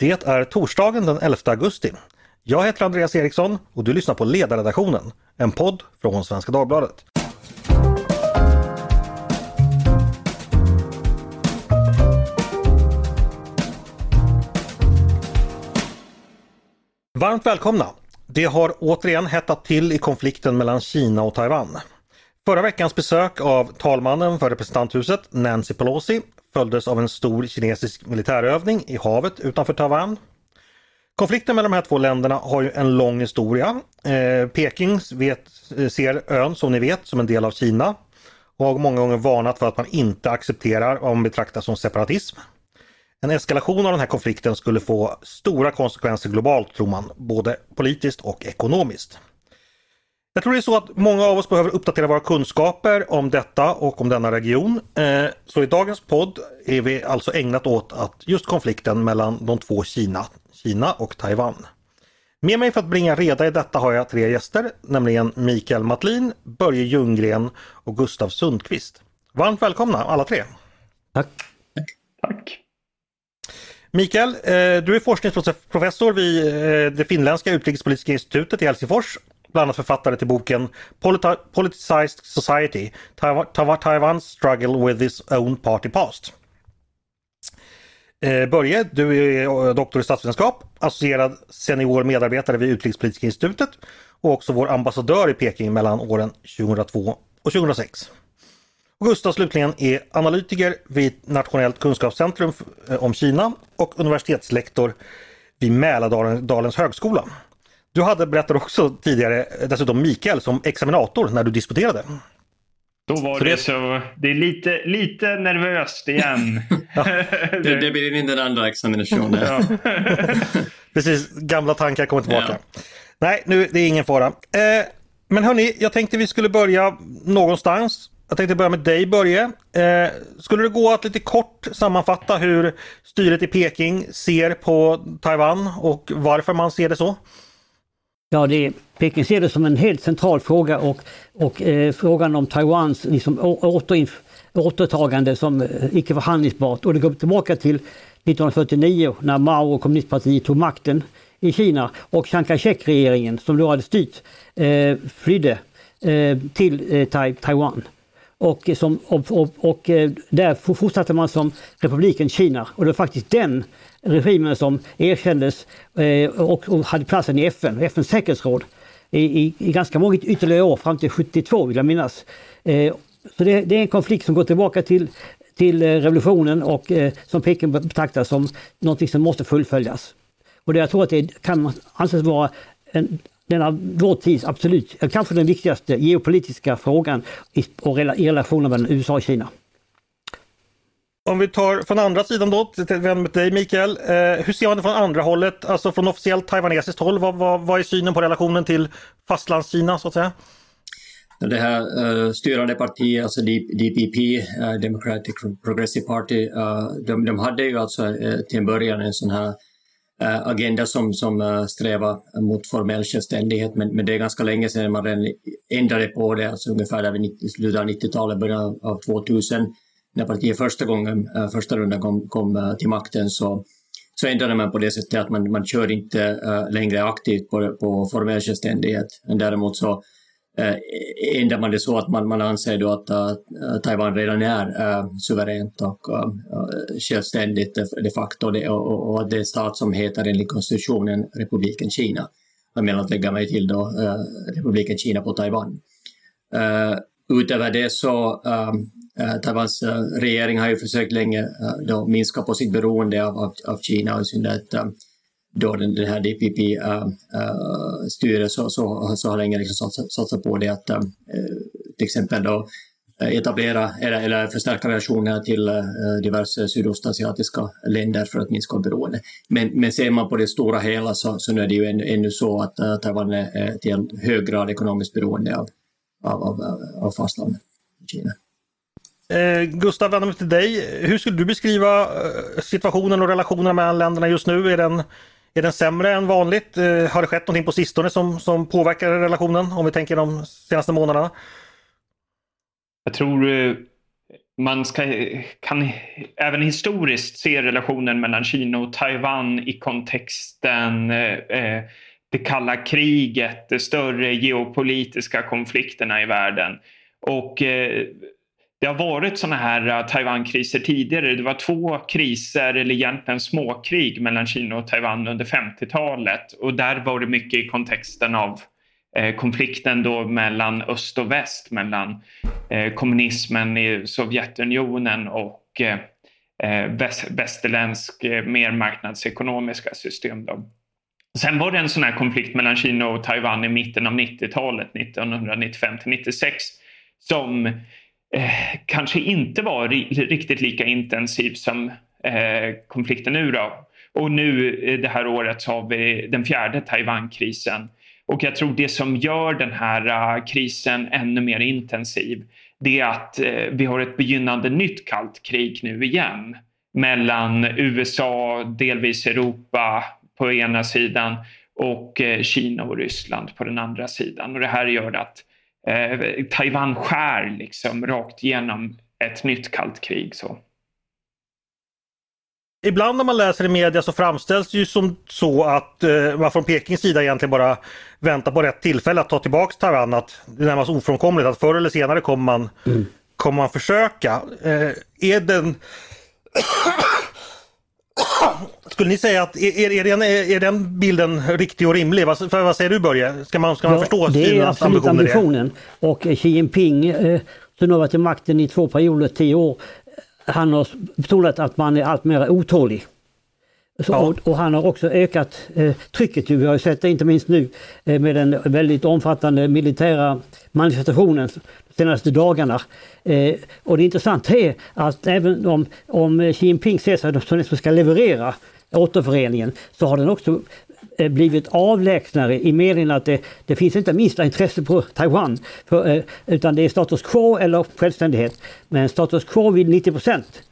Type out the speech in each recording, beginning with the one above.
Det är torsdagen den 11 augusti. Jag heter Andreas Eriksson och du lyssnar på Ledarredaktionen, en podd från Svenska Dagbladet. Varmt välkomna! Det har återigen hettat till i konflikten mellan Kina och Taiwan. Förra veckans besök av talmannen för representanthuset Nancy Pelosi följdes av en stor kinesisk militärövning i havet utanför Taiwan. Konflikten mellan de här två länderna har ju en lång historia. Eh, Peking vet, eh, ser ön som ni vet som en del av Kina och har många gånger varnat för att man inte accepterar vad man betraktar som separatism. En eskalation av den här konflikten skulle få stora konsekvenser globalt tror man, både politiskt och ekonomiskt. Jag tror det är så att många av oss behöver uppdatera våra kunskaper om detta och om denna region. Eh, så i dagens podd är vi alltså ägnat åt att just konflikten mellan de två Kina, Kina och Taiwan. Med mig för att bringa reda i detta har jag tre gäster, nämligen Mikael Matlin, Börje Ljunggren och Gustav Sundqvist. Varmt välkomna alla tre! Tack! Tack! Mikael, eh, du är forskningsprofessor vid eh, det finländska utrikespolitiska institutet i Helsingfors bland annat författare till boken Politi Politicized Society, Taiwan's Struggle with its own party past. Eh, Börje, du är eh, doktor i statsvetenskap, associerad senior medarbetare vid Utrikespolitiska institutet och också vår ambassadör i Peking mellan åren 2002 och 2006. Och Gustav slutligen är analytiker vid Nationellt kunskapscentrum eh, om Kina och universitetslektor vid Mälardalens högskola. Du hade, berättat också tidigare, dessutom Mikael som examinator när du disputerade. Då var så det, så. Det är lite, lite nervöst igen. ja. det, det blir inte den andra examinationen. ja. Precis, gamla tankar kommer tillbaka. Ja. Nej, nu, det är ingen fara. Eh, men hörni, jag tänkte vi skulle börja någonstans. Jag tänkte börja med dig Börje. Eh, skulle det gå att lite kort sammanfatta hur styret i Peking ser på Taiwan och varför man ser det så? Ja, det Peking ser det som en helt central fråga och, och eh, frågan om Taiwans liksom, återinf, återtagande som eh, icke förhandlingsbart. Och det går tillbaka till 1949 när Mao och kommunistpartiet tog makten i Kina och Chiang Kai-shek-regeringen som då hade styrt eh, flydde eh, till eh, Taiwan. Och, som, och, och, och, eh, där fortsatte man som republiken Kina och det var faktiskt den regimen som erkändes eh, och, hade platsen i FN, FNs säkerhetsråd i, i, ganska många ytterligare år fram till 72 vill jag minnas. Eh, så det, det, är en konflikt som går tillbaka till, till eh, revolutionen och som Peking betraktar som någonting som måste fullföljas. Och det, jag tror att det kan anses vara en, denna vår tids absolut, kanske den viktigaste geopolitiska frågan i, i relationen mellan USA och Kina. Om vi tar från andra sidan då, vänder med dig Mikael. Eh, hur ser man det från andra hållet, alltså från officiellt taiwanesiskt håll? Vad, vad, vad är synen på relationen till fastlandskina så att säga? Det här uh, styrande partiet, alltså DPP, uh, eh, Democratic Progressive Party, uh, de, de, hade ju alltså uh, till en början en sån här agenda som, som strävar mot formell självständighet, men, men det är ganska länge sedan man ändrade på det, alltså ungefär där vid slutet av 90-talet, början av 2000, när partiet första gången, eh, första rundan kom, kom eh, till makten, så, så ändrade man på det sättet att man, man kör inte eh, längre aktivt på, på formell självständighet, men däremot så ändrar man det så att man, man anser då att uh, Taiwan redan är uh, suveränt och uh, självständigt de facto det, och, och det är stat som heter enligt konstitutionen Republiken Kina. Jag menar att lägga mig till då uh, Republiken Kina på Taiwan. Utöver det så ehm, eh, äh, Taiwans eh, regering har ju försökt länge eh, då minska på sitt beroende av, av, av Kina, i synnerhet ehm, då den, den här DPP-styret ehm, så, så, så har länge liksom satsat, satsat på det att till exempel då etablera eller, eller förstärka relationer till diverse sydostasiatiska länder för att minska beroende. Men, men ser man på det stora hela så, så nu är det ju ännu, ännu så att Taiwan är till en hög grad ekonomiskt beroende av, av, av, av fastlandet, Kina. Eh, Gustav, vänder mig till dig. Hur skulle du beskriva situationen och relationerna mellan länderna just nu? Är den är den sämre än vanligt? Eh, har det skett någonting på sistone som, som påverkar relationen om vi tänker de senaste månaderna? Jag tror eh, man ska, kan även historiskt se relationen mellan Kina och Taiwan i kontexten eh, det kalla kriget, de större geopolitiska konflikterna i världen. Och eh, det har varit sådana här eh, Taiwan-kriser tidigare. Det var två kriser, eller egentligen småkrig mellan Kina och Taiwan under 50-talet. Och där var det mycket i kontexten av eh, konflikten då mellan öst och väst, mellan eh, kommunismen i Sovjetunionen och eh, eh, västerländsk, mer marknadsekonomiska system. Då. Sen var det en sån här konflikt mellan Kina och Taiwan i mitten av 90-talet, 1995 till 96, som eh, kanske inte var riktigt lika intensiv som eh, konflikten nu då. Och nu eh, det här året så har vi den fjärde Taiwankrisen. Och jag tror det som gör den här uh, krisen ännu mer intensiv det är att uh, vi har ett begynnande nytt kallt krig nu igen mellan USA, delvis Europa på ena sidan och uh, Kina och Ryssland på den andra sidan. Och det här gör att eh, Taiwan skär liksom rakt igenom ett nytt kallt krig. Så. Ibland när man läser i media så framställs det ju som så att eh, man från Pekings sida egentligen bara väntar på rätt tillfälle att ta tillbaks Taiwan. Att det är närmast ofrånkomligt att förr eller senare kommer man, mm. kommer man försöka. Eh, är den skulle ni säga att är, är, den, är den bilden riktig och rimlig? Vad, vad säger du Börje? Ska man, ska man ja, förstå Det är absolut ambitionen. Och Xi Jinping eh, som har varit i makten i två perioder, tio år, han har betonat att man är allt mer otålig. Så, ja. och, och, han har också ökat eh, trycket. Vi har sett det inte minst nu eh, med den väldigt omfattande militära manifestationen senaste dagarna. Eh, och det intressanta är att även om, om Xi Jinping ser sig som den som ska leverera återföreningen så har den också eh, blivit avlägsnare i meningen att det, det finns inte minsta intresse på Taiwan. För, eh, utan det är status quo eller självständighet. Men status quo vid 90 procent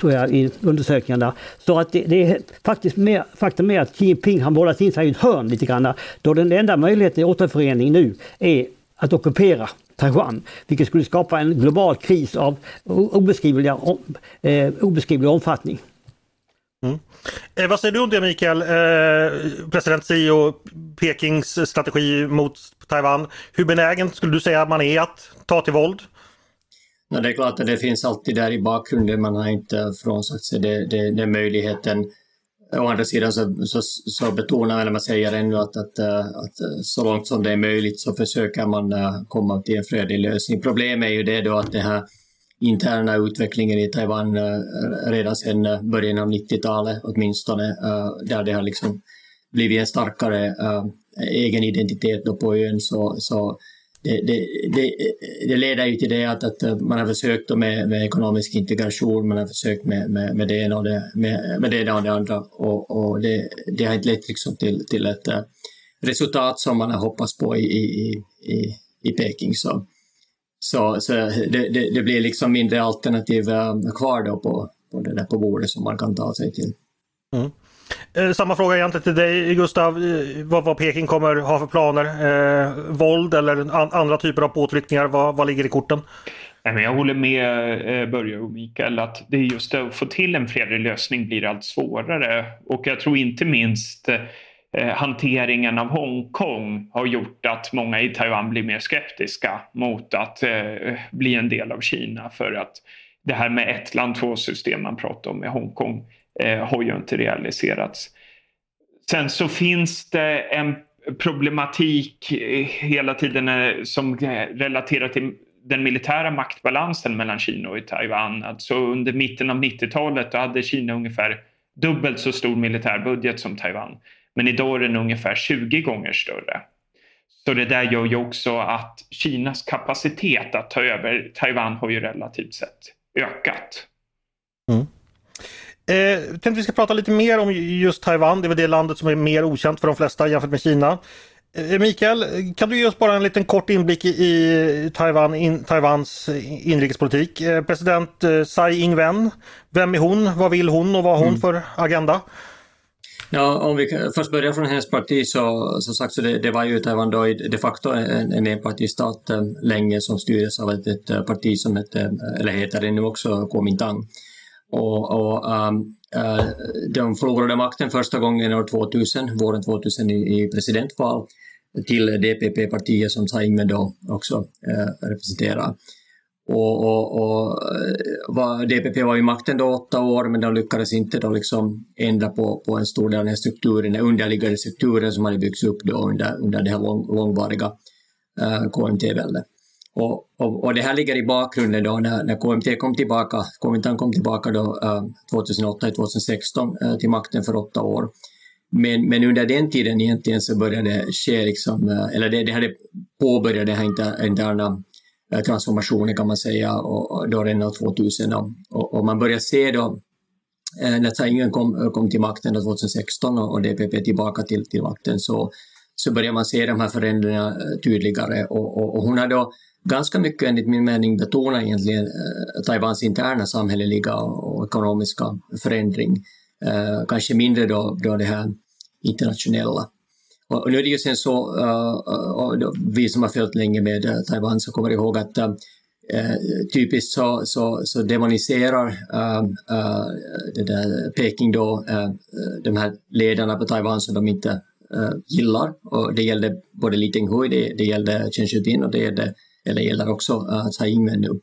tror jag, i undersökningarna. Så att det, det är faktiskt mer, faktum är att Xi Jinping har målat in sig i ett hörn lite grann. Då den enda möjligheten till återförening nu är att ockupera Taiwan, vilket skulle skapa en global kris av obeskrivlig, eh, obeskrivlig omfattning. Mm. Eh, vad säger du om det Mikael? Eh, president Xi och Pekings strategi mot Taiwan. Hur benägen skulle du säga att man är att ta till våld? Ja, det är klart att det finns alltid där i bakgrunden. Man har inte frånsagt sig den möjligheten. Å andra sidan så, så, så betonar väl man säger ännu att, att, eh, att, eh, så långt som det är möjligt så försöker man eh, komma till en fredlig lösning. Problemet är ju det då att den här interna utvecklingen i Taiwan redan sedan början av 90-talet åtminstone, där det har liksom blivit en starkare egen identitet då på ön så, så det, det, det, det, leder ju till det att, att eh, man har försökt med, med ekonomisk integration, man har försökt med, med, med det ena och det, med, med det ena och det andra och, och det, det har inte lett liksom till, till ett eh, resultat som man har hoppats på i, i, i, i Peking. Så, så, så det, det, det, blir liksom mindre alternativ eh, kvar då på, på det där på bordet som man kan ta sig till. Mm. Eh, samma fråga egentligen till dig Gustav. Eh, vad, vad Peking kommer ha för planer? Eh, våld eller an, andra typer av påtryckningar? Vad, vad ligger i korten? Jag håller med eh, Börje och Mikael att det är just att få till en fredlig lösning blir allt svårare. Och jag tror inte minst hanteringen av Hongkong har gjort att många i Taiwan blir mer skeptiska mot att bli en del av Kina för att det här med ett land, två system man pratar om med Hongkong eh, har ju inte realiserats. Sen så finns det en problematik eh, hela tiden eh, som eh, relaterar till den militära maktbalansen mellan Kina och Taiwan. Alltså under mitten av 90-talet hade Kina ungefär dubbelt så stor militärbudget som Taiwan. Men idag är den ungefär 20 gånger större. Så det där gör ju också att Kinas kapacitet att ta över Taiwan har ju relativt sett ökat. Mm. Eh, tänkte vi ska prata lite mer om just Taiwan. Det är väl det landet som är mer okänt för de flesta jämfört med Kina. Eh, Mikael, kan du ge oss bara en liten kort inblick i Taiwan, in, Taiwans inrikespolitik? Eh, president eh, Tsai Ing-wen, vem är hon? Vad vill hon och vad har hon mm. för agenda? Ja, om vi först börjar från hennes parti så, som sagt, så det, det var ju Taiwan då de facto en, en enpartistat eh, länge som styrdes av ett, ett parti som hette, eller heter det nu också, Kuomintang. Och, och um, uh, de förlorade makten första gången år 2000, våren 2000 i, i presidentval till DPP-partiet som Tsai då också uh, representerar. Och, och, och eh, var, DPP var i makten då åtta år, men de lyckades inte då liksom ändra på, på en stor del av den strukturen, den underliggande strukturen som hade byggts upp då under, under det här lång, långvariga KMT-väldet. Och, och, och, det här ligger i bakgrunden då när, när KMT kom tillbaka, Kuomintang kom tillbaka då, eh, 2008-2016 eh, till makten för åtta år. Men, men under den tiden egentligen så började det ske, liksom, eh, eller det, det hade påbörjat den här interna Eh, kan man säga, och, då redan 2000. Och, och man börjar se då eh, när Tsai Ing-wen kom, eh, kom till makten 2016 och DPP tillbaka till, till makten så, så börjar man se de här förändringarna eh, tydligare och, och, och hon har då ganska mycket enligt min mening betonar egentligen eh, Taiwans interna samhälleliga och ekonomiska förändring. Eh, kanske mindre då, då det här internationella. Och nu är det ju sen så, uh, vi som har följt länge med Taiwan så kommer ihåg att typiskt så, så, så demoniserar det där Peking då de här ledarna på Taiwan som de inte gillar. Och det gällde både Li Tinghui, det, det gällde Chen Shui-bian och det gällde, eller gäller också eh, att Tsai Ing-wen nu.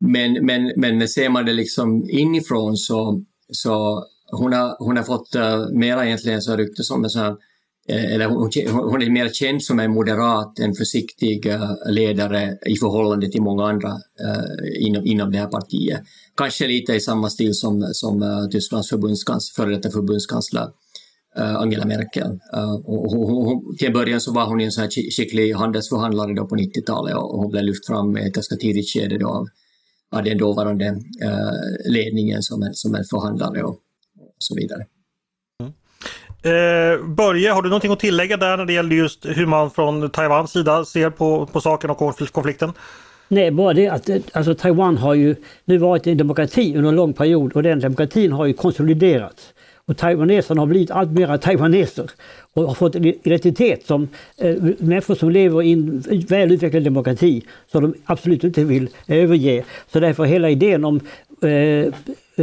Men, men, men ser man det liksom inifrån så, så hon har, hon har fått uh, mera egentligen så rykte som en sån här eh, eller hon, hon är mer känd som en moderat, en försiktig ledare i förhållande till många andra uh, inom, inom det här partiet. Kanske lite i samma stil som, som uh, Tysklands förbundskans, före detta förbundskansler Angela Merkel. och hon, hon, till början så var hon en så här skicklig handelsförhandlare då på 90-talet och hon blev lyft fram i ett ganska tidigt skede då av, av den dåvarande ledningen som en, som en förhandlare och, och så vidare. Eh, Börje, har du någonting att tillägga där när det gäller just hur man från Taiwans sida ser på, på saken och konflikten? Nej, bara det att alltså, Taiwan har ju nu varit en demokrati under en lång period och den demokratin har ju konsoliderats. Och taiwaneserna har blivit allt mera taiwaneser och har fått en identitet som eh, människor som lever i en väl utvecklad demokrati som de absolut inte vill överge. Så därför hela idén om eh,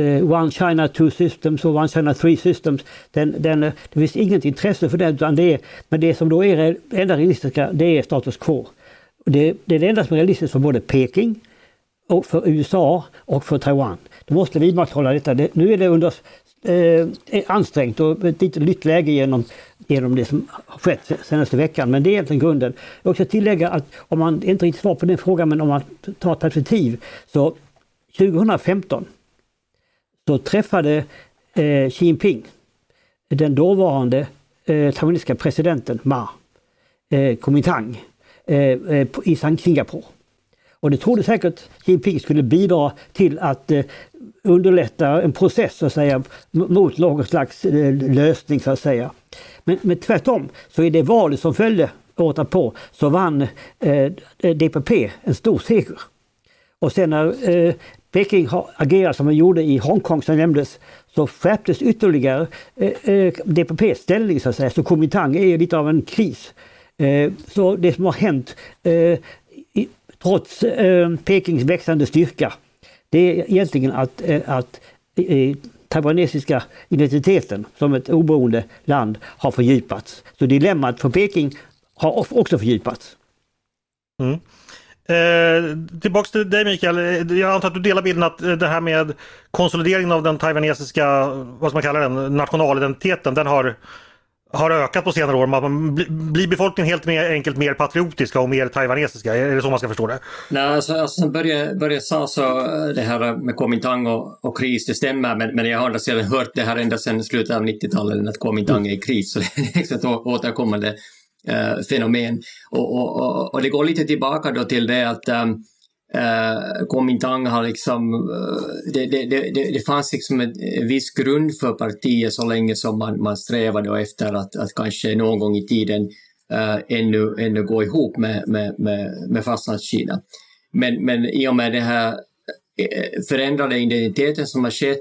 eh, One China Two Systems och One China Three Systems. Den, den, det finns inget intresse för det, utan det är, men det som då är det enda realistiska det är status quo. Det, det är det enda som är realistiskt för både Peking, och för USA och för Taiwan. Du måste vidmakthålla detta. Det, nu är det under eh, ansträngt och ett litet nytt läge genom, genom det som har skett senaste veckan. Men det är egentligen grunden. Jag ska tillägga att om man inte riktigt svar på den frågan, men om man tar ett perspektiv så 2015 så träffade eh, Xi Jinping den dåvarande eh, taiwanesiska presidenten Ma eh, Kuomintang eh, eh i Singapore. Och det trodde säkert Xi Jinping skulle bidra till att eh, underlätta en process så att säga mot någon slags eh, lösning så att säga. Men, men tvärtom så i det valet som följde året på så vann eh, DPP en stor seger. Och sen när eh, Peking agerade som man gjorde i Hongkong som nämndes, så skärptes ytterligare eh, eh DPPs ställning så att säga. Så Kuomintang är lite av en kris. Eh, så det som har hänt eh, trots eh, Pekings växande styrka, det är egentligen att, eh, att eh, taiwanesiska identiteten som ett oberoende land har fördjupats. Så dilemmat för Peking har också fördjupats. Mm. Eh, tillbaks till dig Mikael. Eh, jag antar att du delar bilden att eh, det här med konsolideringen av den taiwanesiska, vad ska man kalla den, nationalidentiteten, den har, har ökat på senare år. Man blir befolkningen helt mer, enkelt mer patriotiska och mer taiwanesiska? Är det så man ska förstå det? Nej, alltså, alltså som Börje, började sa så eh, det här med Kuomintang och, och kris, det stämmer, men, men jag har andra sidan hört det här ända sedan slutet av 90-talet, att Kuomintang är i kris, så det är ett återkommande eh, fenomen. Och, och, och, och, det går lite tillbaka då till det att um, Uh, Kuomintang har liksom, uh, det, det, det, det fanns liksom en viss grund för partiet så länge som man, man strävade efter att, att kanske någon gång i tiden uh, ännu, ännu gå ihop med, med, med, med Fastlandskina. Men, men i och med den här förändrade identiteten som har skett,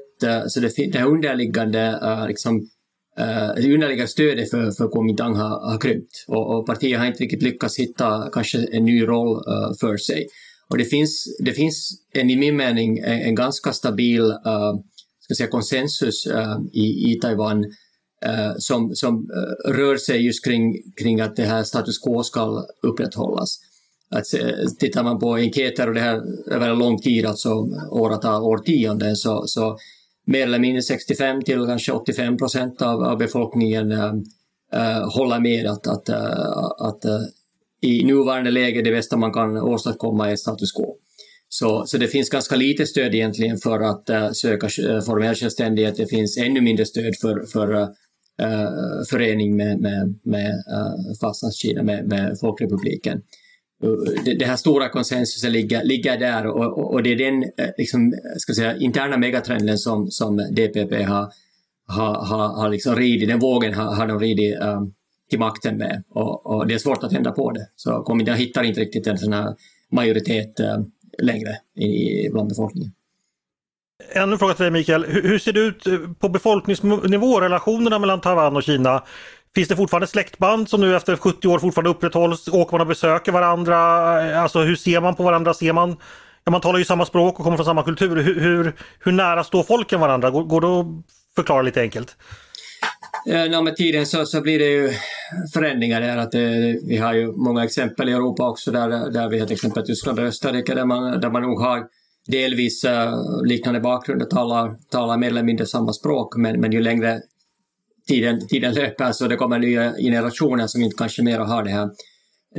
så det, det här underliggande liksom, Uh, det underliga stödet för, för Kuomintang har, har krympt och, och partiet har inte riktigt lyckats hitta kanske en ny roll uh, för sig. Och det finns, det finns en, i min mening en, en ganska stabil uh, ska säga, konsensus eh, i, i Taiwan eh, som, som rör sig just kring, kring att det här status quo ska upprätthållas. Att, tittar man på enkäter och det här över en lång tid, alltså åratal, årtionden, så, så mer eller mindre 65 till kanske 85 procent av, av befolkningen äh, håller med att, att, att i nuvarande läge det bästa man kan åstadkomma är status quo. Så, så det finns ganska lite stöd egentligen för att uh, söka eh, formell självständighet. Det finns ännu mindre stöd för, för uh, förening med, med, med uh, Fastlandskina, med, med Folkrepubliken det här stora konsensuset ligger, ligger där och, och, det är den liksom, ska säga, interna megatrenden som, som DPP har, har, har, har liksom ridit, den vågen har, har de ridit um, till makten med och, och, det är svårt att ändra på det. Så jag hittar inte riktigt en sån här majoritet eh, längre i, bland befolkningen. Ännu en fråga till dig Mikael. Hur, hur ser det ut eh, på befolkningsnivå, relationerna mellan Taiwan och Kina? Finns det fortfarande släktband som nu efter 70 år fortfarande upprätthålls? Åker man och besöker varandra? Eh, alltså hur ser man på varandra? Ser man Ja, man talar ju samma språk och kommer från samma kultur. Hur, hur, hur nära står folken varandra? Går, går det att förklara lite enkelt? Eh, ja, med tiden så, så blir det ju förändringar där. Att det, vi har ju många exempel i Europa också där, där vi har till exempel Tyskland och Österrike där man, där man nog har delvis uh, liknande bakgrund och talar, talar mer eller mindre samma språk men, men ju längre tiden, tiden löper så det kommer nya generationer som inte kanske mer har det här,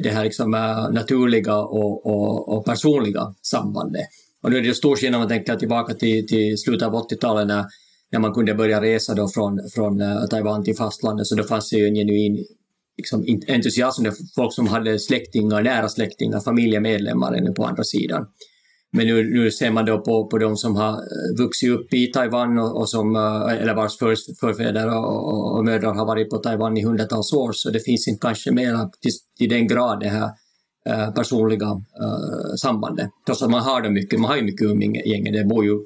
det här liksom, uh, naturliga och, och, och, personliga sambandet. Och nu är det stor skillnad om man tänker tillbaka till, till slutet av 80-talet när, när man kunde börja resa då från, från eh, Taiwan till fastlandet så då fanns det ju en genuin liksom, entusiasm, folk som hade släktingar, nära släktingar, familjemedlemmar ännu på andra sidan. Men nu, nu ser man då på, på de som har eh, vuxit upp i Taiwan och, och som, eh, eller vars för, förfäder och, och, och, mödrar har varit på Taiwan i hundratals år, så det finns inte kanske mer till, till den grad det här personliga uh, sambandet. Trots att man har det mycket, man har ju mycket umgänge, det bor ju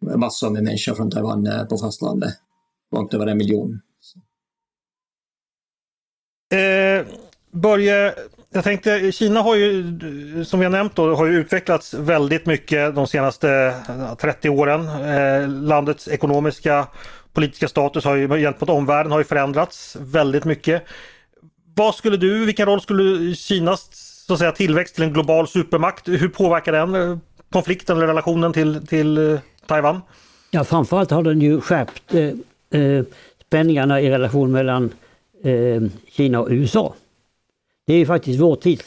massor med människor från Taiwan eh, på fastlandet, långt över en miljon. Eh, Börje, jag tänkte, Kina har ju, som vi har nämnt, då, har ju utvecklats väldigt mycket de senaste 30 åren. Eh, landets ekonomiska politiska status har ju gentemot omvärlden har ju förändrats väldigt mycket. Vad skulle du, vilken roll skulle Kinas så att säga, tillväxt till en global supermakt, hur påverkar den eh, konflikten eller relationen till, till eh, Taiwan? Ja, framförallt har den ju skärpt eh, eh spänningarna i relation mellan eh, Kina och USA. Det är faktiskt vår tids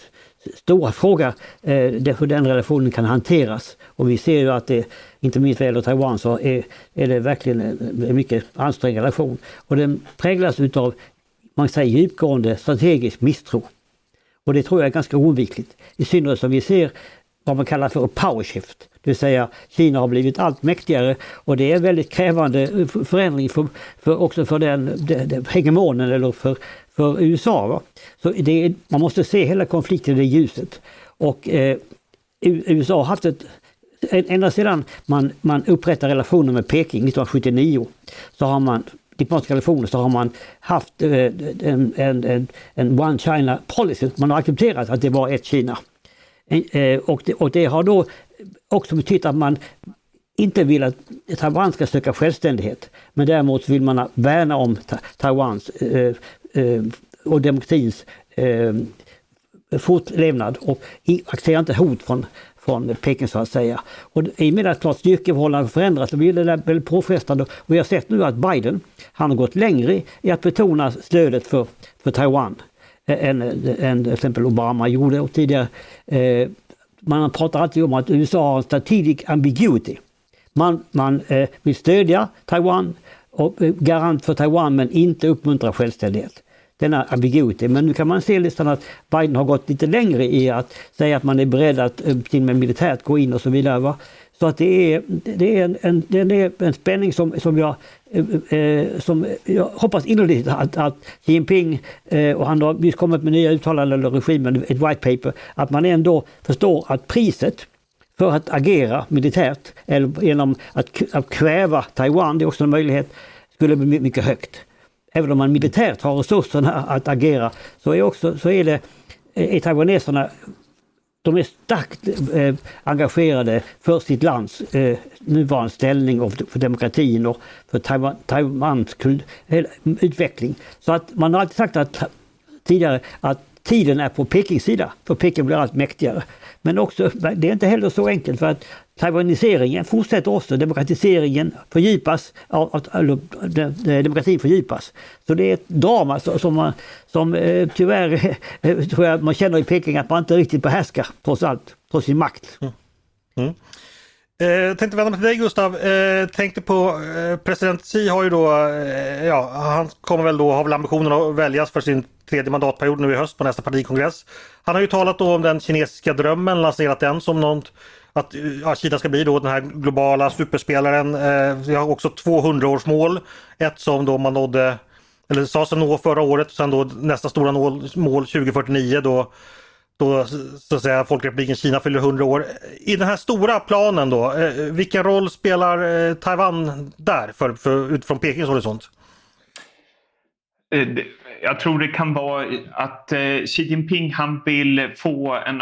stora fråga eh, hur den relationen kan hanteras. Och vi ser ju att det, inte minst vad gäller Taiwan, så är, är det verkligen en mycket ansträngd relation. Och den präglas utav, man säger djupgående strategisk misstro. Och det tror jag är ganska oundvikligt. I synnerhet som vi ser vad man kallar för power shift. Det vill säga Kina har blivit allt mäktigare och det är en väldigt krävande eh, förändring för, för också för den, den den hegemonen eller för för USA. Va? Så det, man måste se hela konflikten i det ljuset. Och eh, USA har haft ett Ända sedan man, man upprättade relationer med Peking 1979 så har man diplomatiska relationer så har man haft eh, en, en, en, en One China policy. Man har accepterat att det var ett Kina. Eh, och, det, och det har då också betytt att man inte vill att Taiwan ska söka självständighet. Men däremot vill man värna om Taiwans eh, eh, och demokratins eh, fortlevnad och accepterar inte hot från, från Peking så att säga. Och i och med att klart styrkeförhållandena förändras så blir det väldigt påfrestande. Och vi har sett nu att Biden, han har gått längre i att betona stödet för, för Taiwan än, än till exempel Obama gjorde och tidigare. Eh, man pratar alltid om att USA har en strategic ambiguity. Man, man eh, vill stödja Taiwan och eh, garant för Taiwan men inte uppmuntra självständighet. Denna ambiguity. Men nu kan man se listan att Biden har gått lite längre i att säga att man är beredd att eh, till och med militärt gå in och så vidare. Va? Så att det är, det är, en, en, det är en spänning som, som, jag, eh, eh som jag hoppas innerligt att, att Xi Jinping, eh, och han har just kommit med nya uttalanden, eller regimen, ett white paper, att man ändå förstår att priset för att agera militärt eller genom att, att kväva Taiwan, det är också en möjlighet, skulle bli mycket högt. även om man militärt har resurserna att agera, så är, också, så är, det, eh, är taiwaneserna de är starkt eh, engagerade för sitt lands eh, nuvarande ställning och för demokratin och för Taiwan, Taiwans utveckling. Så att man har alltid sagt att, tidigare att tiden är på Pekings sida, för Peking blir allt mäktigare. Men också, det är inte heller så enkelt för att taiwaniseringen fortsätter också, demokratiseringen fördjupas, eller, demokratin fördjupas. Så det är ett drama som, man, som eh, tyvärr eh, tror jag man känner i Peking att man inte riktigt behärskar trots allt, trots sin makt. Mm. Mm. Eh, tänkte vända mig till dig Gustav. Eh, tänkte på eh, president Xi har ju då, eh, ja han kommer väl då, har väl ambitionen att väljas för sin tredje mandatperiod nu i höst på nästa partikongress. Han har ju talat då om den kinesiska drömmen, lanserat den som något att eh, ja, Kina ska bli då den här globala superspelaren. Eh, vi har också 200-årsmål. Ett som då man nådde, eller sa sig nå förra året, sen då nästa stora mål 2049 då då så att säga Folkrepubliken Kina fyller 100 år. I den här stora planen då, eh, vilken roll spelar eh, Taiwan där för, för, utifrån Pekings horisont? Eh, jag tror det kan vara att eh, Xi Jinping han vill få en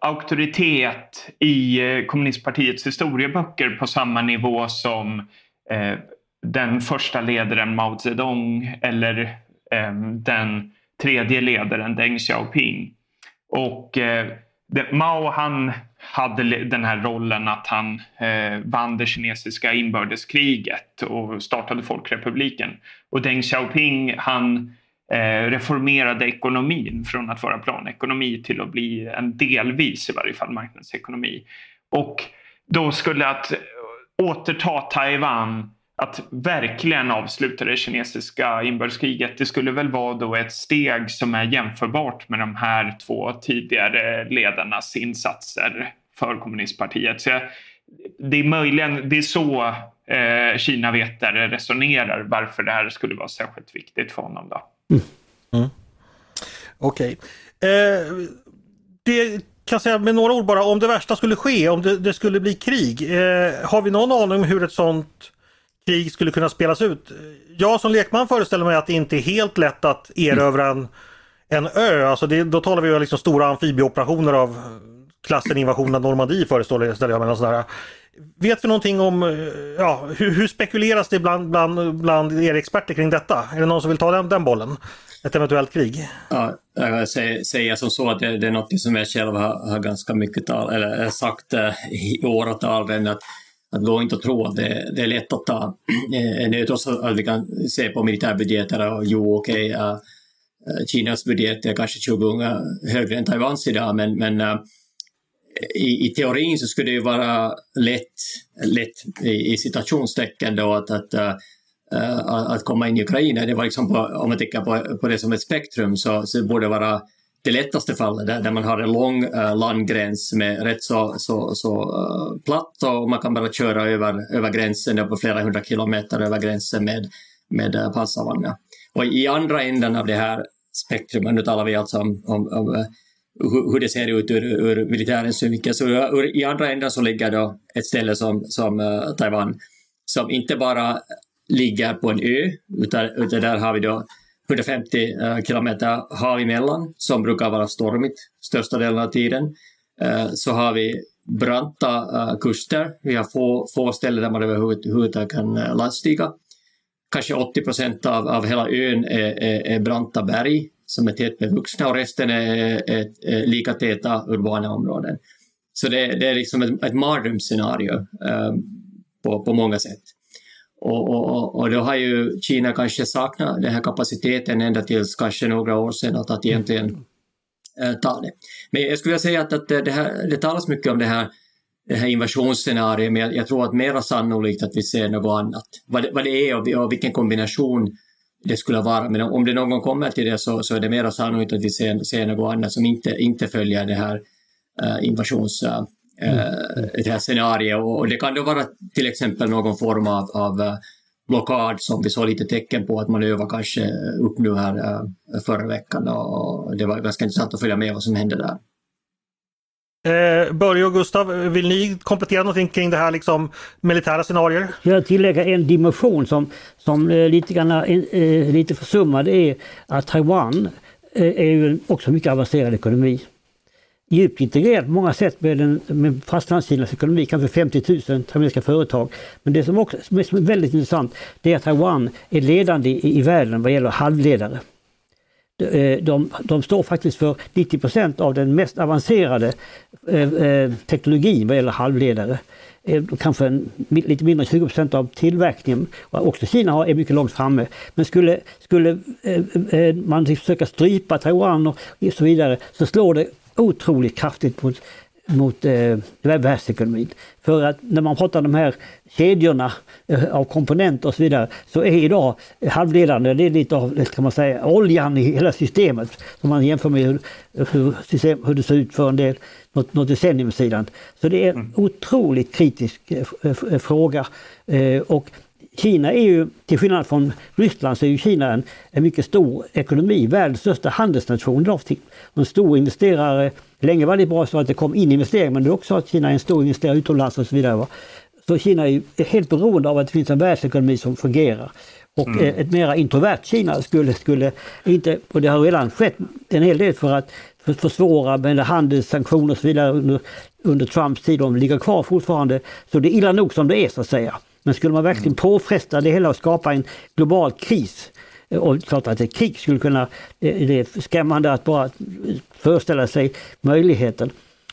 auktoritet i eh, kommunistpartiets historieböcker på samma nivå som eh, den första ledaren Mao Zedong eller ehm, den tredje ledaren Deng Xiaoping. Och eh, det, Mao han hade den här rollen att han eh, vann det kinesiska inbördeskriget och startade Folkrepubliken. Och Deng Xiaoping han Eh, reformerade ekonomin från att vara planekonomi till att bli en delvis i varje fall marknadsekonomi. Och då skulle att återta Taiwan att verkligen avsluta det kinesiska inbördeskriget, det skulle väl vara då ett steg som är jämförbart med de här två tidigare ledarnas insatser för kommunistpartiet. Så det är möjligen det är så eh, Kina-vetare resonerar varför det här skulle vara särskilt viktigt för honom. Då. Mm. Mm. Okej. Okay. Eh, det kan säga med några ord bara, om det värsta skulle ske, om det, det skulle bli krig. Eh, har vi någon aning om hur ett sånt krig skulle kunna spelas ut. Jag som lekman föreställer mig att det inte är helt lätt att erövra en, en ö. Alltså det, då talar vi om liksom stora amfibieoperationer av klassen invasion av Normandie föreställer jag mig. Sådär. Vet vi någonting om eh, ja, hur, hur spekuleras det bland, bland, bland er experter kring detta? Är det någon som vill ta den, den bollen? Ett eventuellt krig? Ja, jag säger som så att det, det, är något som jag själv har, har ganska mycket tal, eller eh, sagt eh, i åratal att att gå inte och tro att det, det är lätt att ta. Det är trots att vi kan se på militärbudgeter och jo, okej, okay, uh, Kinas budget är kanske 20 gånger högre än Taiwans idag, men, men uh, i, i, teorin så skulle det ju vara lätt, lätt i, i citationstecken då att, att, eh, eh, att komma in i Ukraina. Det var liksom på, om man tänker på, på det som ett spektrum så, så borde det vara det lättaste fallet där, där man har en lång uh, landgräns med rätt så, så, så uh, platt och man kan bara köra över, över gränsen på flera hundra kilometer över gränsen med, med uh, pansarvagnar. Och i andra änden av det här spektrumet, nu talar vi alltså om, om, om hur, hur det ser ut ur, ur militärens synvinkel, så ur, i andra änden så ligger då ett ställe som, som uh, Taiwan som inte bara ligger på en ö, utan, utan där har vi då 150 uh, eh, kilometer hav emellan som brukar vara stormigt största delen av tiden. Uh, så har vi branta uh, kuster. Vi har få, få ställen där man överhuvudtaget kan landstiga. Kanske 80 procent av, av hela ön är, är, är branta berg som är tätt bevuxna och resten är, är, är lika täta urbana områden. Så det, det är liksom ett, ett mardrömsscenario eh, på, på många sätt. Och, och, och då har ju Kina kanske saknat den här kapaciteten ända tills kanske några år sedan att, att egentligen eh, ta det. Men jag skulle vilja säga att, att det, här, det talas mycket om det här, det här invasionsscenariot, men jag, jag tror att mera sannolikt att vi ser något annat. Vad det, vad det är och, och vilken kombination det skulle vara. Men om det någon gång kommer till det så, så är det mera sannolikt att vi ser, ser något annat som inte, inte följer det här äh, invasions... Äh, mm. det här scenariot. Och det kan då vara till exempel någon form av, av eh, blockad som vi såg lite tecken på att man övar kanske upp nu här förra veckan och det var ganska intressant att följa med vad som hände där. Eh, Börje och Gustav, vill ni komplettera någonting kring det här liksom militära scenarier? Jag vill tillägga en dimension som, som eh, lite, grann, eh, eh lite försummad är att Taiwan eh, är ju också mycket avancerad ekonomi. Djupt integrerad på många sätt med, den, med fastlandskinas ekonomi, kanske 50 000 taiwanesiska företag. Men det som också som är väldigt intressant det är att Taiwan är ledande i, i världen vad gäller halvledare. Eh, de, de står faktiskt för 90% av den mest avancerade eh, eh, teknologin vad gäller halvledare. Kanske en, lite mindre än 20 av tillverkningen. Också Kina är mycket långt framme. Men skulle, skulle man försöka strypa Taiwan och så vidare så slår det otroligt kraftigt mot mot eh, världsekonomin. För att när man pratar om de här kedjorna eh, av komponenter och så vidare så är idag halvledarna, det är lite av kan man säga, oljan i hela systemet. Om man jämför med hur, hur, system, hur det ser ut för en del, något, något decennium sedan. Så det är en mm. otroligt kritisk eh, eh fråga. Eh, och Kina är ju, till skillnad från Ryssland, så är ju Kina en, en mycket stor ekonomi, världens största handelsnation idag. En stor investerare. Länge var det bra så att det kom in investeringar men det är också att Kina är en stor investerare utomlands och så vidare. Va? Så Kina är helt beroende av att det finns en världsekonomi som fungerar. Och mm. ett mera introvert Kina skulle, skulle inte, och det har redan skett en hel del för att försvåra med handelssanktioner och så vidare under, under Trumps tid, de ligger kvar fortfarande. Så det är illa nog som det är så att säga. Men skulle man verkligen mm. påfresta det hela och skapa en global kris och klart att ett krig skulle kunna, det är skrämmande att bara föreställa sig möjligheten.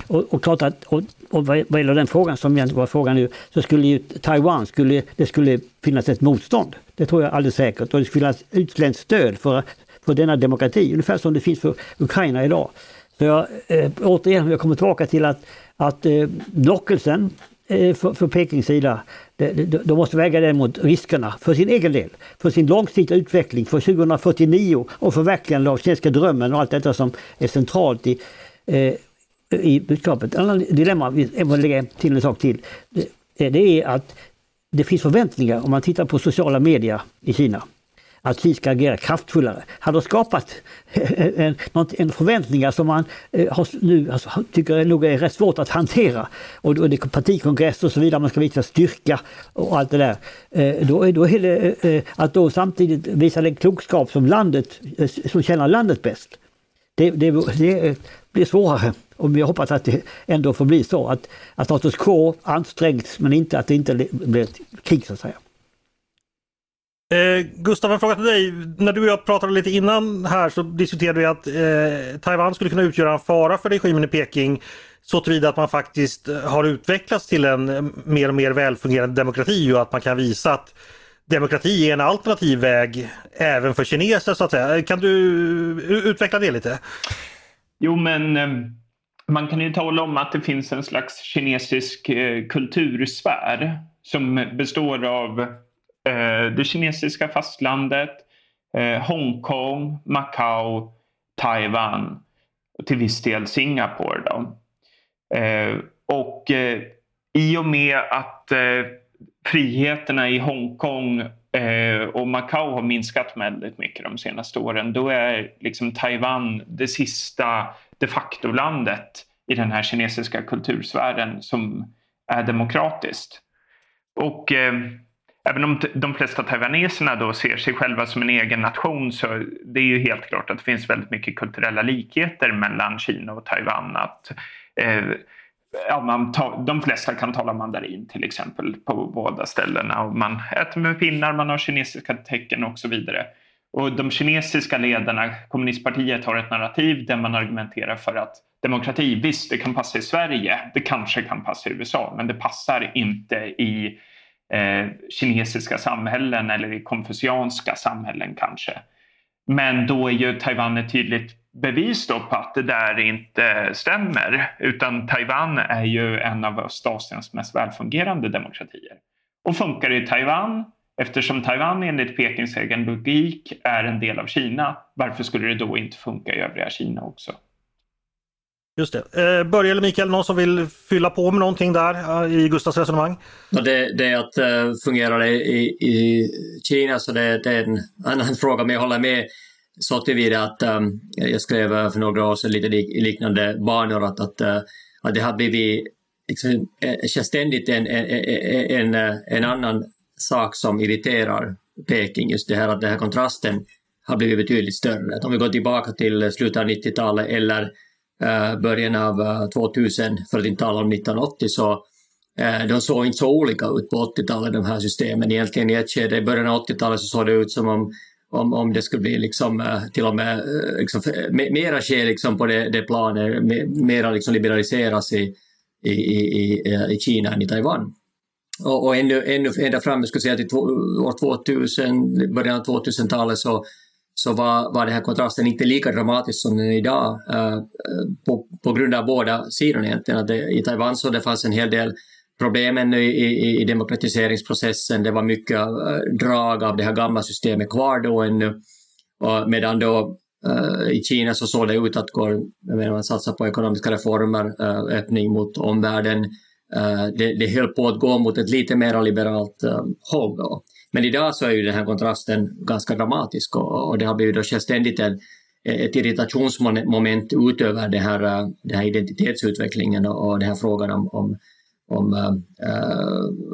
Och, och klart att, och, och vad gäller den frågan som egentligen var frågan nu, så skulle ju Taiwan, skulle, det skulle finnas ett motstånd. Det tror jag alldeles säkert. Och det skulle finnas utländskt stöd för, för denna demokrati, ungefär som det finns för Ukraina idag. Så jag, eh, återigen, jag kommer tillbaka till att, att eh, lockelsen eh, för, för Pekings sida de måste väga det mot riskerna för sin egen del, för sin långsiktiga utveckling, för 2049 och förverkligandet av kinesiska drömmen och allt detta som är centralt i, eh, i budskapet. Ett annat dilemma, jag vill lägga till en sak till, det, det är att det finns förväntningar om man tittar på sociala medier i Kina att Kina ska agera kraftfullare. Han har skapat en, en förväntningar som man eh, har, nu alltså, tycker nog är rätt svårt att hantera. Och, och det är partikongress och så vidare, man ska visa styrka och allt det där. Eh, då, då är det eh, att då samtidigt visa den klokskap som landet, som känner landet bäst. Det, det, det blir svårare. Och jag hoppas att det ändå får bli så att, att status quo ansträngs men inte att det inte blir ett krig så att säga. Eh, Gustav, en fråga till dig. När du och jag pratade lite innan här så diskuterade vi att eh, Taiwan skulle kunna utgöra en fara för regimen i Peking så tillvida att man faktiskt eh, har utvecklats till en eh, mer och mer välfungerande demokrati och att man kan visa att demokrati är en alternativ väg även för kineser så att säga. Kan du utveckla det lite? Jo men eh, man kan ju tala om att det finns en slags kinesisk kultursfär som består av Eh, det kinesiska fastlandet, eh, Hongkong, Macao, Taiwan och till viss del Singapore. Då. Eh, och eh, i och med att eh, friheterna i Hongkong och Macao har minskat väldigt mycket de senaste åren, då är liksom Taiwan det sista de facto-landet i den här kinesiska kultursfären som är demokratiskt. Och Även om de flesta taiwaneserna då ser sig själva som en egen nation så det är ju helt klart att det finns väldigt mycket kulturella likheter mellan Kina och Taiwan. Att, eh, ja, man ta, de flesta kan tala mandarin till exempel på båda ställena och man äter med pinnar, man har kinesiska tecken och så vidare. Och de kinesiska ledarna, kommunistpartiet, har ett narrativ där man argumenterar för att demokrati, visst det kan passa i Sverige, det kanske kan passa i USA, men det passar inte i eh, kinesiska samhällen eller i konfucianska samhällen kanske. Men då är ju Taiwan ett tydligt bevis då på att det där inte stämmer. Utan Taiwan är ju en av Östasiens mest välfungerande demokratier. Och funkar i Taiwan, eftersom Taiwan enligt Pekings egen logik är en del av Kina, varför skulle det då inte funka i övriga Kina också? Just det. Eh, Börje eller Mikael, någon som vill fylla på med någonting där eh, i Gustavs resonemang? Ja, det, det att eh, uh, fungerar det i, i Kina så det, det, är en annan fråga, men jag håller med så tillvida att um, jag skrev eh, för några år sedan lite lik, liknande banor att, att uh, att det har blivit liksom, ständigt en, en, en, en annan sak som irriterar Peking, just det här att den här kontrasten har blivit betydligt större. Att om vi går tillbaka till slutet av 90-talet eller Eh, början av eh, 2000, för att inte tala om 1980, så eh, de såg inte så olika ut på 80-talet, de här systemen. Egentligen i ett skede, i början av 80-talet så såg det ut som om om, om det skulle bli liksom, till och med liksom, mera ske liksom på det, det planet, mera liksom liberaliseras i, i, i, i Kina än i Taiwan. Och, och ännu, ännu ända fram, jag skulle säga till år 2000, början av 2000-talet så, så var, var den här kontrasten inte lika dramatisk som den är idag uh, på, på grund av båda sidorna egentligen. Att det, I Taiwan så det fanns en hel del problem ännu i, i, i demokratiseringsprocessen. Det var mycket uh, drag av det här gamla systemet kvar då ännu. Och medan då uh, i Kina så såg det ut att gå, jag menar, man satsar på ekonomiska reformer, öppning mot omvärlden, det, det höll på att gå mot ett lite mer liberalt håll. Då. Men idag så är ju den här kontrasten ganska dramatisk och, och det har blivit då ständigt en, ett irritationsmoment utöver den här, eh, den här identitetsutvecklingen och, den här frågan om, om, om, äh,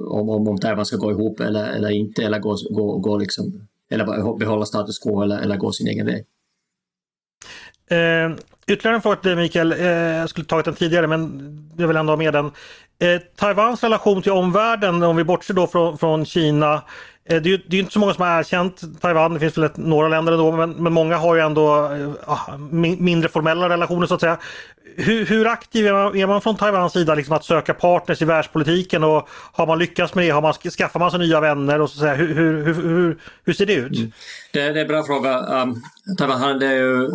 om, om, om Taiwan ska gå ihop eller, eller inte, eller, gå, gå, gå liksom, eller behålla status quo eller, eller gå sin egen väg. Eh, ytterligare en fråga till dig Mikael. Eh, jag skulle tagit den tidigare men jag vill ändå ha med den. Eh, Taiwans relation till omvärlden, om vi bortser då från, från Kina. Eh, det är ju det är inte så många som har erkänt Taiwan, det finns väl ett, några länder ändå, men, men många har ju ändå äh, mindre formella relationer så att säga. Hur, hur aktiv är man, är man, från Taiwans sida liksom att söka partners i världspolitiken och har man lyckats med det? Har man, skaffar man sig nya vänner? Och så att säga, hur, hur, hur, hur ser det ut? Mm. Det, det, är en bra fråga. Um, Taiwan hade ju,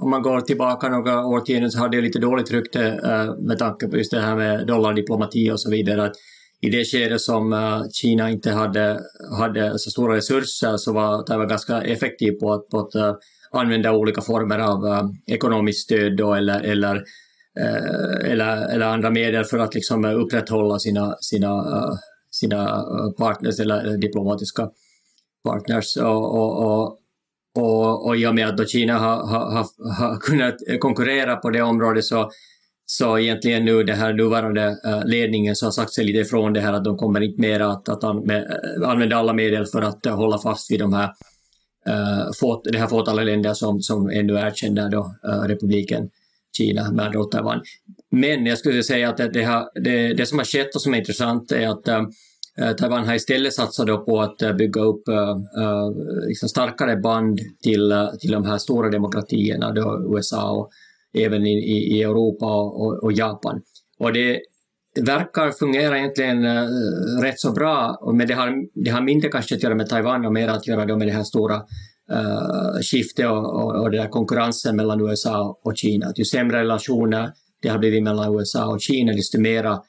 om man går tillbaka några årtionden så hade det lite dåligt rykte uh, med tanke på just det här med dollardiplomati och så vidare. Att i det skede som eh, Kina inte hade, hade så stora resurser så var Taiwan ganska effektiv på att, på att eh, använda olika former av eh, ekonomiskt stöd då, eller, eller, eller, eller andra medel för att liksom upprätthålla sina, sina, sina partners eller, diplomatiska partners. Och, och, och, och, och i och med att Kina har, har, har, kunnat konkurrera på det området så, så egentligen nu den här nuvarande eh, ledningen så har sagt sig lite ifrån det här att de kommer inte mer att, att eh, använda alla medel för att eh, hålla fast vid de här uh, fåt, det här fåtalet länder som, som ännu erkänner då, uh, republiken Kina med andra Taiwan. Men jag skulle säga att det, här, det, det, som har skett och som är intressant är att uh, Taiwan har istället satsat på att bygga upp liksom starkare band till, till de här stora demokratierna, då USA och även i, i Europa och, och, Japan. Och det verkar fungera egentligen eh, rätt så bra, men det har, det har mindre kanske att göra med Taiwan och mer att göra med det här stora äh, skiftet och, och, och den där konkurrensen mellan USA och Kina. Att ju sämre relationer det har blivit mellan USA och Kina, desto mera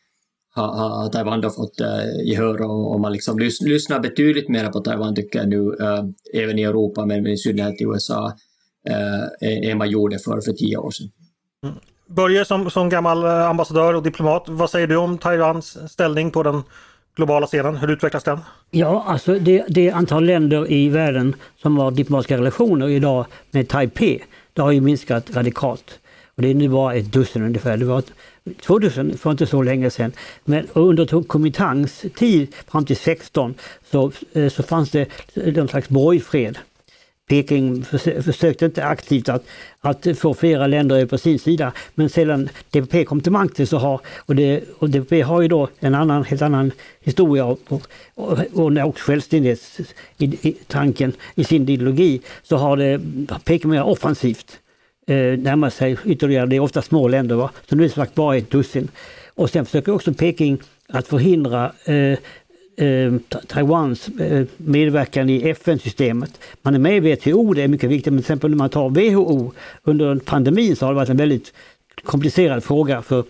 har, har Taiwan då fått äh, gehör och, och man liksom lys, lyssnar betydligt mer på Taiwan tycker jag nu, även i Europa men i synnerhet i USA, uh, än man gjorde för, för tio år sedan. Mm. Börje som, som gammal ambassadör och diplomat, vad säger du om Taiwans ställning på den globala scenen? Hur utvecklas den? Ja, alltså det, det antal länder i världen som har diplomatiska relationer idag med Taipei, det har ju minskat radikalt. Och det är nu bara ett dussin ungefär. Det var två dussin för inte så länge sedan. Men under Kuomintangs tid fram till 16 så, eh, så fanns det någon slags borgfred. Peking försökte inte aktivt att, att få flera länder på sin sida. Men sedan DPP kom till makten så har, och, det, och DPP har ju då en annan, helt annan historia och, och, och, också självständighetstanken i sin ideologi, så har det Peking mer offensivt eh, närmat sig ytterligare, det är ofta små länder, va? så nu är det sagt bara ett dussin. Och sen försöker också Peking att förhindra eh, eh, Taiwans eh, medverkan i FN-systemet. Man är med i WTO, det är mycket viktigt, men till exempel när man tar WHO under pandemin så har det varit en väldigt komplicerad fråga för,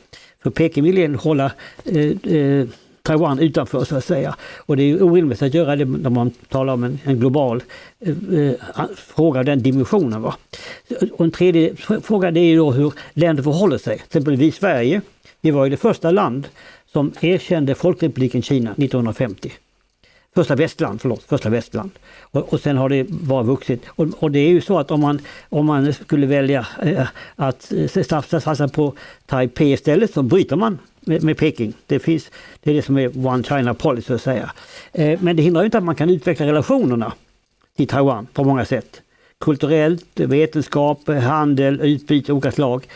för Peking vill hålla eh, eh, Taiwan utanför så att säga. Och det är orimligt att göra det när man talar om en, en global eh, eh fråga av den dimensionen. Va? Och en tredje fråga det är då hur länder förhåller sig. Till exempel vi i Sverige, vi var ju det första land som erkände Folkrepubliken Kina 1950. första västland, förlåt, första västland. Och, och sen har det bara vuxit. Och, och, det är ju så att om man, om man skulle välja eh, att eh, satsa på Taipei istället så bryter man med, med Peking. Det, finns, det är det som är One China policy så att säga. Eh, men det hindrar inte att man kan utveckla relationerna till Taiwan på många sätt. Kulturellt, vetenskap, handel, utbyte av olika slag.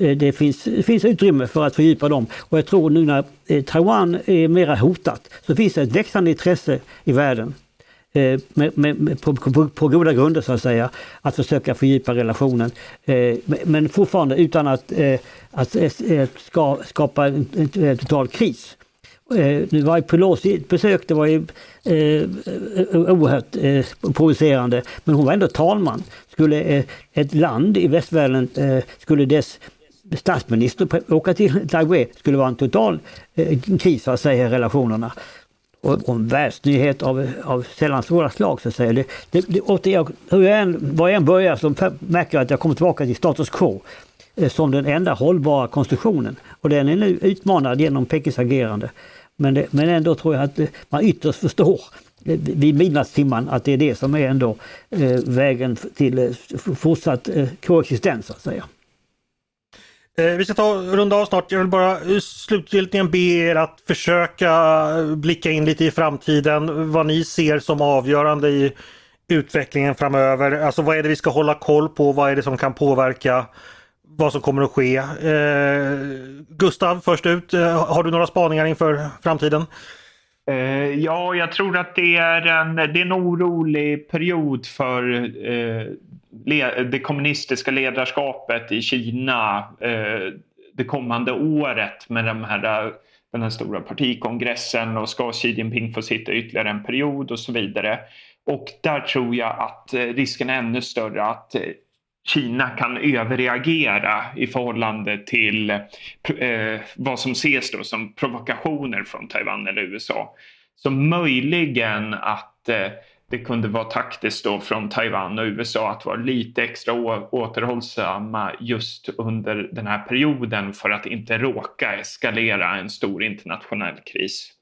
Eh, det finns, det finns utrymme för att fördjupa dem. Och jag tror nu när eh, Taiwan är mera hotat så finns det ett växande intresse i världen eh, med, med, med, på, på, på, goda grunder så att säga, att försöka fördjupa relationen. Men fortfarande utan att, att ska, skapa en, en total kris. Nu var ju Pelosi besök, det var ju oerhört provocerande, men hon var ändå talman. Skulle ett land i västvärlden, skulle dess statsminister åka till Taiwan skulle vara en total eh, kris så att säga, i relationerna. Och, och en världsnyhet av, av sällan svåra slag så att säga. Det, det, det, återigen, hur jag än, var jag än börjar så märker jag att jag kommer tillbaka till status quo eh, som den enda hållbara konstruktionen. Och den är nu utmanad genom Pekings agerande. Men, det, men ändå tror jag att eh, man ytterst förstår eh, vid midnattstimman att det är det som är ändå eh, vägen till eh, fortsatt koexistens så att säga. Eh, vi ska ta runda av snart. Jag vill bara eh, slutgiltigen be er att försöka eh, blicka in lite i framtiden. Vad ni ser som avgörande i utvecklingen framöver. Alltså vad är det vi ska hålla koll på? Vad är det som kan påverka vad som kommer att ske? Eh, Gustav, först ut. Har du några spaningar inför framtiden? Ja, jag tror att det är en, det är en orolig period för eh, det kommunistiska ledarskapet i Kina eh, det kommande året med de här, eh, den här stora partikongressen och ska Xi Jinping få sitta ytterligare en period och så vidare. Och där tror jag att eh, risken är ännu större att eh, Kina kan överreagera i förhållande till eh, vad som ses då som provokationer från Taiwan eller USA. Så möjligen att eh, det kunde vara taktiskt då från Taiwan och USA att vara lite extra återhållsamma just under den här perioden för att inte råka eskalera en stor internationell kris.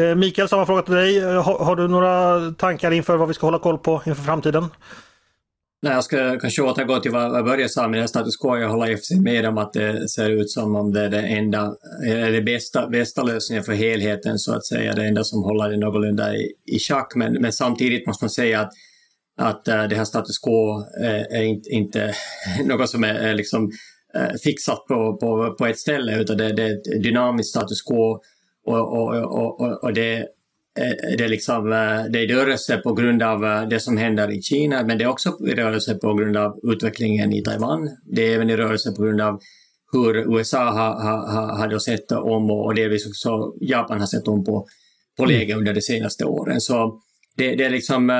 Eh, Mikael, samma fråga till dig. Eh, har, har, du några tankar inför vad vi ska hålla koll på inför framtiden? Nej, jag ska kanske återgå till vad Börje sa med status quo. Jag håller i med om att det ser ut som om det är det enda, eller det bästa, bästa lösningen för helheten så att säga, det enda som håller det någorlunda i, i schack. Men, men samtidigt måste man säga att, att eh, det här status quo eh, är inte, inte något som är eh, liksom fixat på, på, på ett ställe utan det, det är ett dynamiskt status quo och, och, och, och det det är, liksom, eh, det är rörelse på grund av eh, det som händer i Kina, men det är också i rörelse på grund av utvecklingen i Taiwan. Det är även i rörelse på grund av hur USA har, har, har sett om och delvis också Japan har sett om på, på mm. läget under de senaste åren. Så det, det är liksom,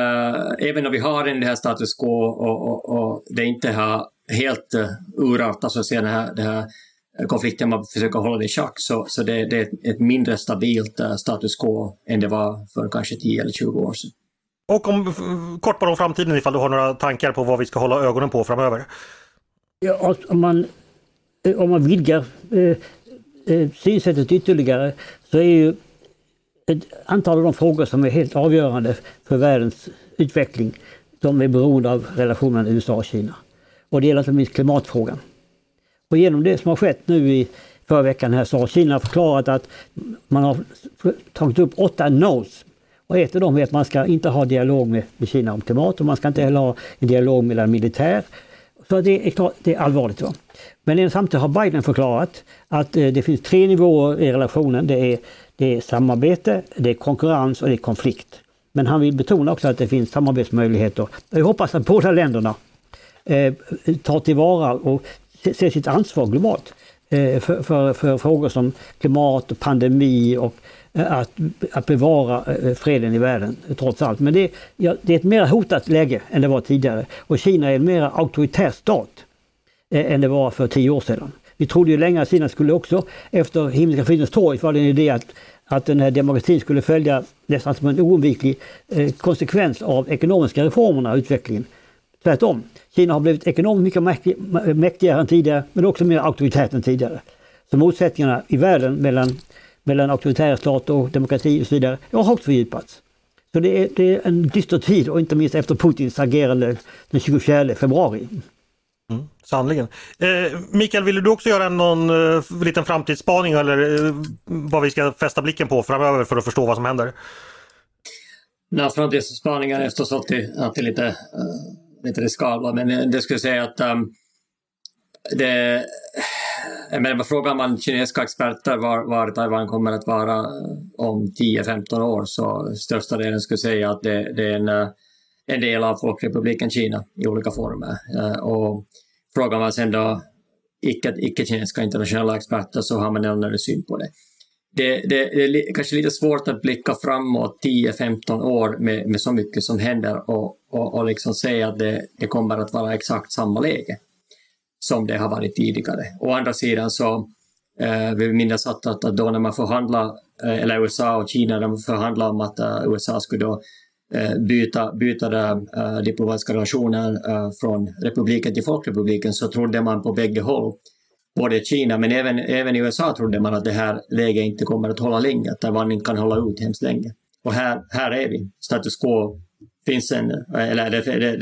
även om vi har den här status quo och, och, och det inte har helt urartat, så att säga, det här, det här konflikten, man försöker hålla det i schack, så, så det, det är ett mindre stabilt uh, status quo än det var för kanske 10 eller 20 år sedan. Och om, kort bara om framtiden ifall du har några tankar på vad vi ska hålla ögonen på framöver? Ja, om, man, eh, om man vidgar eh, eh, synsättet ytterligare så är ju ett antal av de frågor som är helt avgörande för världens utveckling, de är beroende av relationen mellan USA och Kina. Och det gäller inte minst klimatfrågan. Och genom det som har skett nu i förra veckan här så har Kina förklarat att man har tagit upp åtta no's. Och ett av dem är att man ska inte ha dialog med, med Kina om klimat och man ska inte heller ha en dialog mellan militär. Så det är, klart, det är allvarligt. Va? Men samtidigt har Biden förklarat att eh, det finns tre nivåer i relationen. Det är, det är samarbete, det är konkurrens och det är konflikt. Men han vill betona också att det finns samarbetsmöjligheter. Jag hoppas att båda länderna eh, tar tillvara och ser sitt ansvar globalt eh, för, för, för frågor som klimat och pandemi och eh, att, att bevara eh, freden i världen trots allt. Men det, ja, det är ett mer hotat läge än det var tidigare och Kina är en mer auktoritär stat än det var för tio år sedan. Vi trodde ju länge att Kina skulle också, efter Himmelska fridens torg, var det en idé att, att den här demokratin skulle följa nästan som en oundviklig konsekvens av ekonomiska reformerna och utvecklingen. Tvärtom. Kina har blivit ekonomiskt mycket mäktigare än tidigare men också mer auktoritärt än tidigare. Så motsättningarna i världen mellan, mellan auktoritära stater och demokrati och så vidare har också fördjupats. Så det är, det är en dyster tid och inte minst efter Putins agerande den 24 februari. Mm, Sannligen. Eh, Mikael, vill du också göra någon eh, liten framtidsspaning eller eh, vad vi ska fästa blicken på framöver för att förstå vad som händer? Nej, framtidsspaningar är förstås alltid, alltid lite, inte lite riskabla, men eh, det skulle säga att um, det, jag menar, frågar man kinesiska experter var, var Taiwan kommer att vara eh, om 10-15 år så största delen skulle säga att det, det är en, eh, en del av Folkrepubliken Kina i olika former. Och frågar man sen då icke-kinesiska internationella experter så har man en annan syn på det. Det, det, det, är kanske lite svårt att blicka framåt 10-15 år med, med så mycket som händer och, och, och liksom säga att det, det kommer att vara exakt samma läge som det har varit tidigare. Å andra sidan så eh, vi minns att, att, då när man förhandlar, eh, eller USA och Kina, när man förhandlar om att eh, USA skulle då eh, byta, byta uh, diplomatiska relationer uh, eh, från republiken till folkrepubliken så trodde man på bägge håll, både Kina men även, även i USA trodde man att det här läget inte kommer att hålla länge, att Taiwan inte kan hålla ut hemskt länge. Och här, här är vi, status quo finns ännu, eller det, det,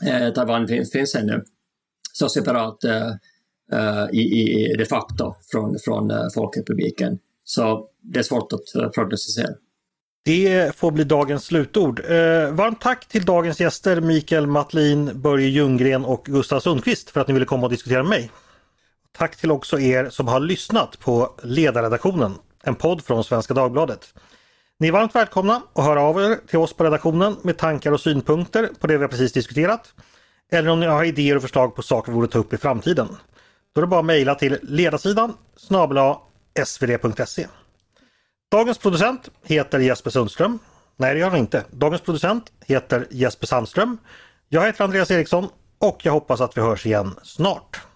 det, Taiwan finns, finns ännu eh, så separat uh, i, i, de facto från, från Folkrepubliken. Så det är svårt att prognostisera. Det får bli dagens slutord. Eh, varmt tack till dagens gäster Mikael Matlin, Börje Ljunggren och Gustav Sundqvist för att ni ville komma och diskutera med mig. Tack till också er som har lyssnat på Ledarredaktionen, en podd från Svenska Dagbladet. Ni är varmt välkomna att höra av er till oss på redaktionen med tankar och synpunkter på det vi precis diskuterat. Eller om ni har idéer och förslag på saker vi borde ta upp i framtiden. Då är det bara att mejla till ledarsidan snabla svd.se. Dagens producent heter Jesper Sundström. Nej, det gör han inte. Dagens producent heter Jesper Sandström. Jag heter Andreas Eriksson och jag hoppas att vi hörs igen snart.